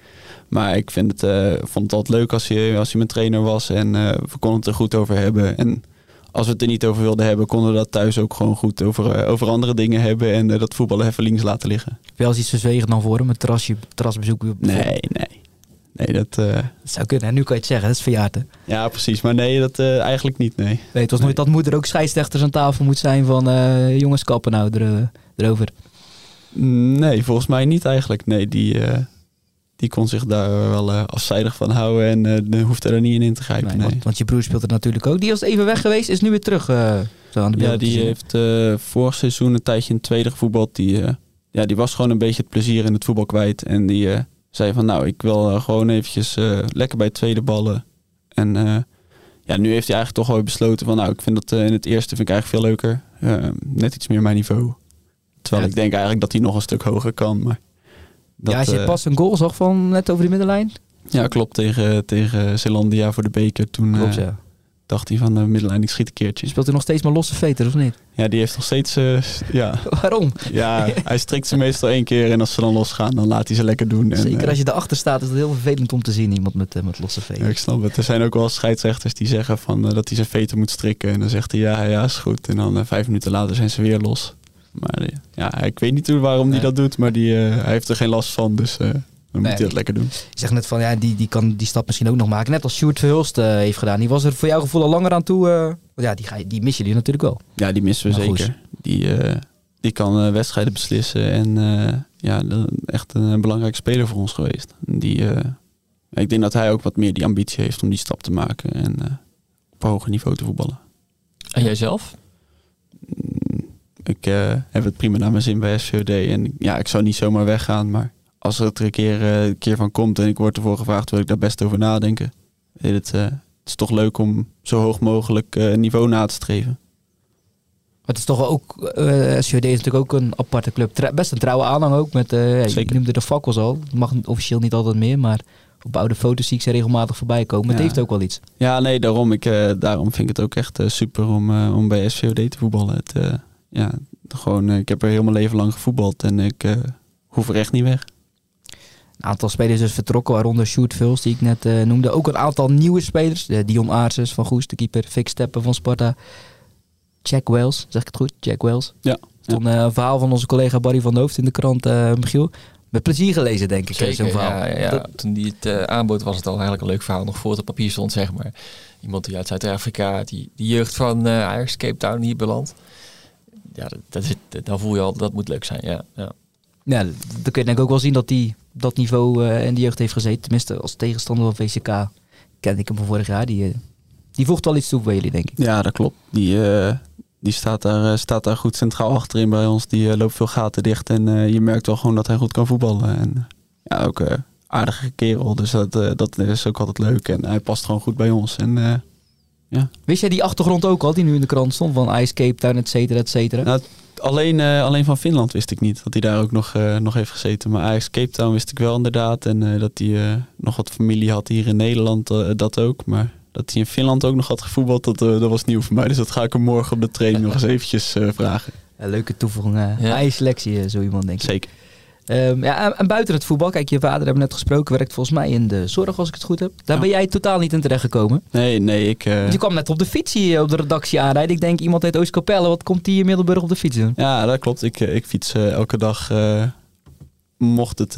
Maar ik vind het, vond het altijd leuk als je, als je mijn trainer was en we konden het er goed over hebben. En als we het er niet over wilden hebben, konden we dat thuis ook gewoon goed over, eh, over andere dingen hebben en eh, dat voetballen even links laten liggen. Wel eens iets verzwegen dan voor hem, een terrasje, terrasbezoek. Nee, nee. Nee, dat, eh, Dat zou kunnen. En nu kan je het zeggen, dat is verjaard hè? ja, precies. Maar nee, dat eigenlijk niet, nee. Nee, het was nooit dat moeder ook scheidsrechters aan tafel moet zijn van jongens kappen nou er, erover. Nee, volgens mij niet eigenlijk. Nee, die, die kon zich daar wel eh, afzijdig van houden en eh hoefde er niet in in te grijpen. Nee, Nee, want, want je broer speelt er natuurlijk ook. Die was even weg geweest, is nu weer terug. eh, zo aan de Ja, die heeft vorig seizoen een tijdje in het tweede gevoetbald. Die, ja, die was gewoon een beetje het plezier in het voetbal kwijt. En die zei van nou, ik wil gewoon eventjes lekker bij het tweede ballen. En ja, nu heeft hij eigenlijk toch wel besloten van nou, ik vind dat in het eerste vind ik eigenlijk veel leuker. Net iets meer mijn niveau. Terwijl Ja, ik denk eigenlijk dat hij nog een stuk hoger kan. Maar dat, ja, als je eh, pas een goal zag van net over de middenlijn. ja, klopt. Tegen, tegen Zeelandia voor de beker. Toen Klopt, eh, ja. dacht hij van de middenlijn, ik schiet een keertje. Speelt hij nog steeds maar losse veters, of niet? Ja, die heeft nog steeds... eh, ja, Waarom? Ja, hij strikt ze meestal één keer en als ze dan losgaan, dan laat hij ze lekker doen. En, Zeker eh, als je erachter staat, is het heel vervelend om te zien. Iemand met, eh, met losse ja, veters. ik snap het. Er zijn ook wel scheidsrechters die zeggen van, eh, dat hij zijn veten moet strikken. En dan zegt hij ja, ja, is goed. En dan eh, vijf minuten later zijn ze weer los. Maar eh, ja, ik weet niet hoe- waarom Nee. hij dat doet, maar die, eh, hij heeft er geen last van. Dus eh, dan moet Nee. hij dat lekker doen. Je zegt net van, ja, die, die kan die stap misschien ook nog maken. Net als Sjoerd Verhulst eh, heeft gedaan. Die was er voor jouw gevoel al langer aan toe. eh, ja, die, ga die mis je die natuurlijk wel. Ja, die missen we goed. zeker. Die, eh, die kan eh, wedstrijden beslissen en eh, ja, echt een, een belangrijke speler voor ons geweest. Die, eh, ik denk dat hij ook wat meer die ambitie heeft om die stap te maken en eh, op een hoger niveau te voetballen. En jij zelf? Ik eh, heb het prima naar mijn zin bij SVOD. En ja, ik zou niet zomaar weggaan. Maar als er het er een keer, eh, een keer van komt en ik word ervoor gevraagd, wil ik daar best over nadenken. Het, eh, het is toch leuk om zo hoog mogelijk niveau na te streven. Maar het is toch ook, SVD is natuurlijk ook een aparte club. Tra- best een trouwe aanhang ook. Met, je noemde de fakkels al. Dat mag officieel niet altijd meer, maar op oude foto's zie ik ze regelmatig voorbij komen. Het Ja. heeft ook wel iets. Ja, nee, daarom, ik, daarom vind ik het ook echt super om, om bij SVOD te voetballen. Het, ja, gewoon, eh, ik heb er heel mijn leven lang gevoetbald en ik eh, hoef er echt niet weg. Een aantal spelers dus vertrokken, waaronder Sjoerd Vuls, die ik net eh, noemde. Ook een aantal nieuwe spelers. Dion Aarses van Goes, de keeper. Fik Steppen van Sparta. Jack Wells, zeg ik het goed? Jack Wells. Ja, Stond eh, een verhaal van onze collega Barry van Hoofd in de krant, eh, Michiel. Met plezier gelezen, denk ik, zo'n verhaal. ja, ja. Dat- Toen die het eh, aanbood was het al eigenlijk een leuk verhaal. Nog voor het op papier stond, zeg maar. Iemand die uit Zuid-Afrika, die, die jeugd van Ajax, Cape Town hier belandt. Ja, dat, dat, is- dan voel je al, dat moet leuk zijn, ja. ja. Ja, dan kun je denk ik ook wel zien dat hij dat niveau eh, in de jeugd heeft gezeten. Tenminste, als tegenstander van VCK kende ik hem van vorig jaar. Die, eh, die voegt wel iets toe bij jullie, denk ik. Ja, dat klopt. Die, eh, die staat, daar, staat daar goed centraal achterin bij ons. Die loopt veel gaten dicht en eh, je merkt wel gewoon dat hij goed kan voetballen. En ja, ook aardige kerel, dus dat, dat is ook altijd leuk. En hij past gewoon goed bij ons. En eh, Wist jij die achtergrond ook al, die nu in de krant stond? Van Ice Cape Town, et cetera, et cetera. Nou, alleen, eh, alleen van Finland wist ik niet dat hij daar ook nog, eh, nog heeft gezeten. Maar Ajax Cape Town wist ik wel inderdaad. En eh, dat hij eh, nog wat familie had hier in Nederland, eh, dat ook. Maar dat hij in Finland ook nog had gevoetbald, dat, eh, dat was nieuw voor mij. Dus dat ga ik hem morgen op de training nog eens eventjes eh, vragen. Een leuke toevoeging. eh Ja. Selectie, zo iemand, denk ik. Zeker. Ehm, ja, en- en buiten het voetbal, kijk, je vader hebben we net gesproken, werkt volgens mij in de zorg, als ik het goed heb. Daar Ja. ben jij totaal niet in terecht gekomen. Nee, nee, ik... eh, je kwam net op de fiets hier op de redactie aanrijden. Ik denk, iemand uit Oostkapelle, wat komt die in Middelburg op de fiets doen? Ja, dat klopt. Ik, eh, ik fiets eh, elke dag, mocht het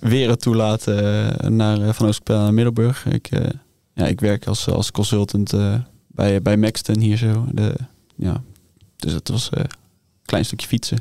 weer het toelaten, naar, van Oostpel naar Middelburg. Ik, ja, ik werk als, als consultant bij, bij Maxton hier zo. De, ja, dus het was een klein stukje fietsen.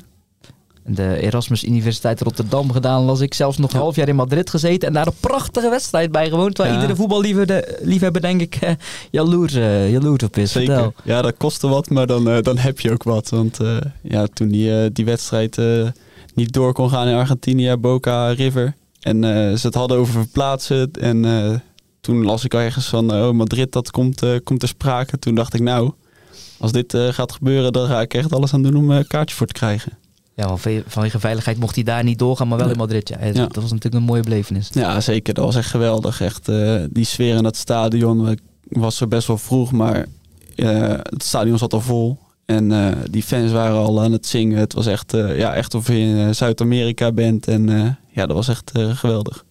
De Erasmus Universiteit Rotterdam gedaan, las ik zelfs nog een half jaar in Madrid gezeten en daar een prachtige wedstrijd bij gewoond, waar Ja. iedere voetballiefhebber, liefhebber denk ik eh, jaloers, eh, jaloers op is. Vertel. Ja, dat kostte wat, maar dan, eh, dan heb je ook wat. Want eh, ja, toen die, eh, die wedstrijd eh, niet door kon gaan in Argentinië, Boca River. En eh, ze het hadden over verplaatsen. En eh, toen las ik ergens van, oh Madrid, dat komt, eh, komt ter sprake. Toen dacht ik, nou, als dit eh, gaat gebeuren, dan ga ik echt alles aan doen om eh, een kaartje voor te krijgen. Ja, vanwege veiligheid mocht hij daar niet doorgaan, maar wel in Madrid. Ja. Ja. Dat was natuurlijk een mooie belevenis. Ja, zeker. Dat was echt geweldig. Echt, eh, die sfeer in het stadion eh, was er best wel vroeg, maar eh, het stadion zat al vol. En die fans waren al aan het zingen. Het was echt, ja, echt of je in Zuid-Amerika bent. En ja, dat was echt geweldig.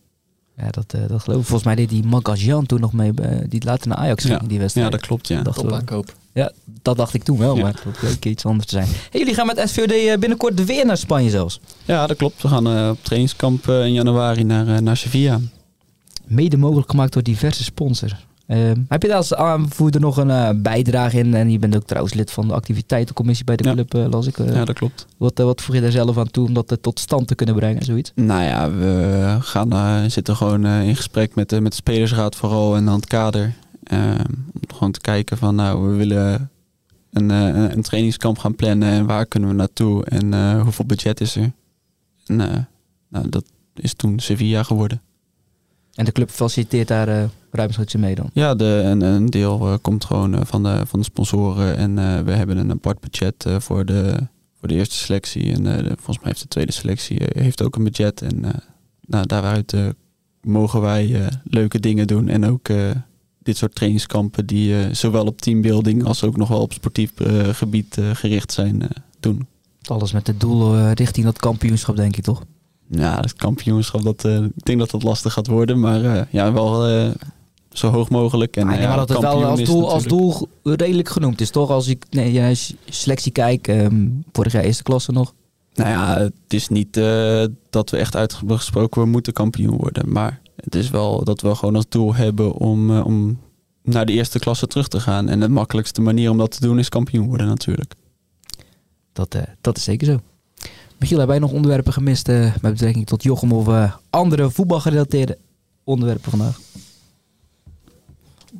Ja, dat, eh, dat geloof ik. Volgens mij deed die Magajan toen nog mee, eh, die later naar Ajax ging, Ja. die wedstrijd. Ja, dat klopt, ja. Dacht Top wel- aankoop. Ja, dat dacht ik toen wel, Ja. maar dat bleek iets anders te zijn. Hey, jullie gaan met SVD eh, binnenkort weer naar Spanje zelfs. Ja, dat klopt. We gaan eh, op trainingskamp eh, in januari naar, eh, naar Sevilla. Mede mogelijk gemaakt door diverse sponsors. Ehm, heb je daar als aanvoerder nog een eh, bijdrage in? En je bent ook trouwens lid van de activiteitencommissie bij de Ja. club, eh, las ik. Eh, Ja, dat klopt. wat, wat voeg je daar zelf aan toe om dat tot stand te kunnen brengen, zoiets? Nou ja, we gaan, eh, zitten gewoon eh, in gesprek met, de met de spelersraad vooral en dan het kader. Ehm, om gewoon te kijken van nou, we willen een, eh, een, trainingskamp gaan plannen en waar kunnen we naartoe en eh, hoeveel budget is er. En eh, nou, dat is toen Sevilla geworden. En de club faciliteert daar eh ruimschoots mee dan. Ja, de, een, een deel eh, komt gewoon eh, van, de, van de sponsoren en eh, we hebben een apart budget voor, de, voor de eerste selectie. En de- volgens mij heeft de tweede selectie heeft ook een budget. En nou, daaruit mogen wij leuke dingen doen en ook dit soort trainingskampen die zowel op teambuilding als ook nog wel op sportief gebied gericht zijn doen. Alles met het doel richting dat kampioenschap, denk ik toch? Ja, het kampioenschap, dat, ik denk dat dat lastig gaat worden, maar ja, wel zo hoog mogelijk. En, eh, maar ja, dat het wel als doel, als doel redelijk genoemd is, toch? Als ik nee, ja, s- selectie kijk, ehm, vorig jaar eerste klasse nog. Nou ja, het is niet eh, dat we echt uitgesproken we moeten kampioen worden. Maar het is wel dat we gewoon als doel hebben om, eh, om naar de eerste klasse terug te gaan. En de makkelijkste manier om dat te doen is kampioen worden natuurlijk. Dat, eh, dat is zeker zo. Michiel, hebben wij nog onderwerpen gemist eh, met betrekking tot Jochem of eh, andere voetbalgerelateerde onderwerpen vandaag?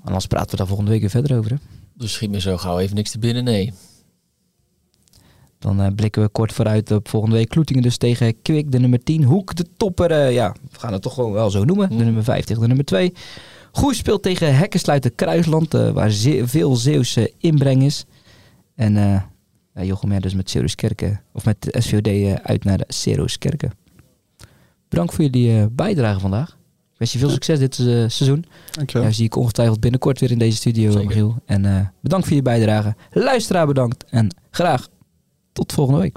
Anders praten we daar volgende week weer verder over. Hè? Dus schiet me zo gauw even niks te binnen, nee. Dan eh, blikken we kort vooruit op volgende week. Kloetingen dus tegen Kwik, de nummer 10. Hoek, de topper. eh, ja, we gaan het toch gewoon wel zo noemen. De nummer 5 tegen de nummer 2. Goes speelt tegen Hekkensluiter Kruisland, eh, waar ze- veel Zeeuwse inbreng is. En eh ja, Jochem, dus met of met de SVOD uit naar de Seroskerken. Bedankt voor jullie bijdrage vandaag. Wens je veel succes dit eh, seizoen. Dankjewel. Ja, zie ik ongetwijfeld binnenkort weer in deze studio, Zeker. Michiel. En eh, bedankt voor je bijdrage. Luisteraar bedankt. En graag tot volgende week.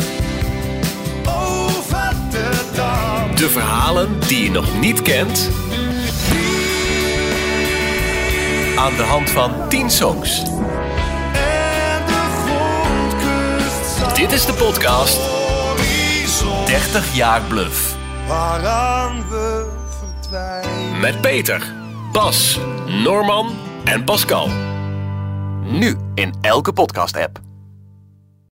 De verhalen die je nog niet kent. Aan de hand van 10 songs. Dit is de podcast 30 jaar Bluff. Waaraan we verdwijnen. Met Peter, Bas, Norman en Pascal. Nu in elke podcast-app.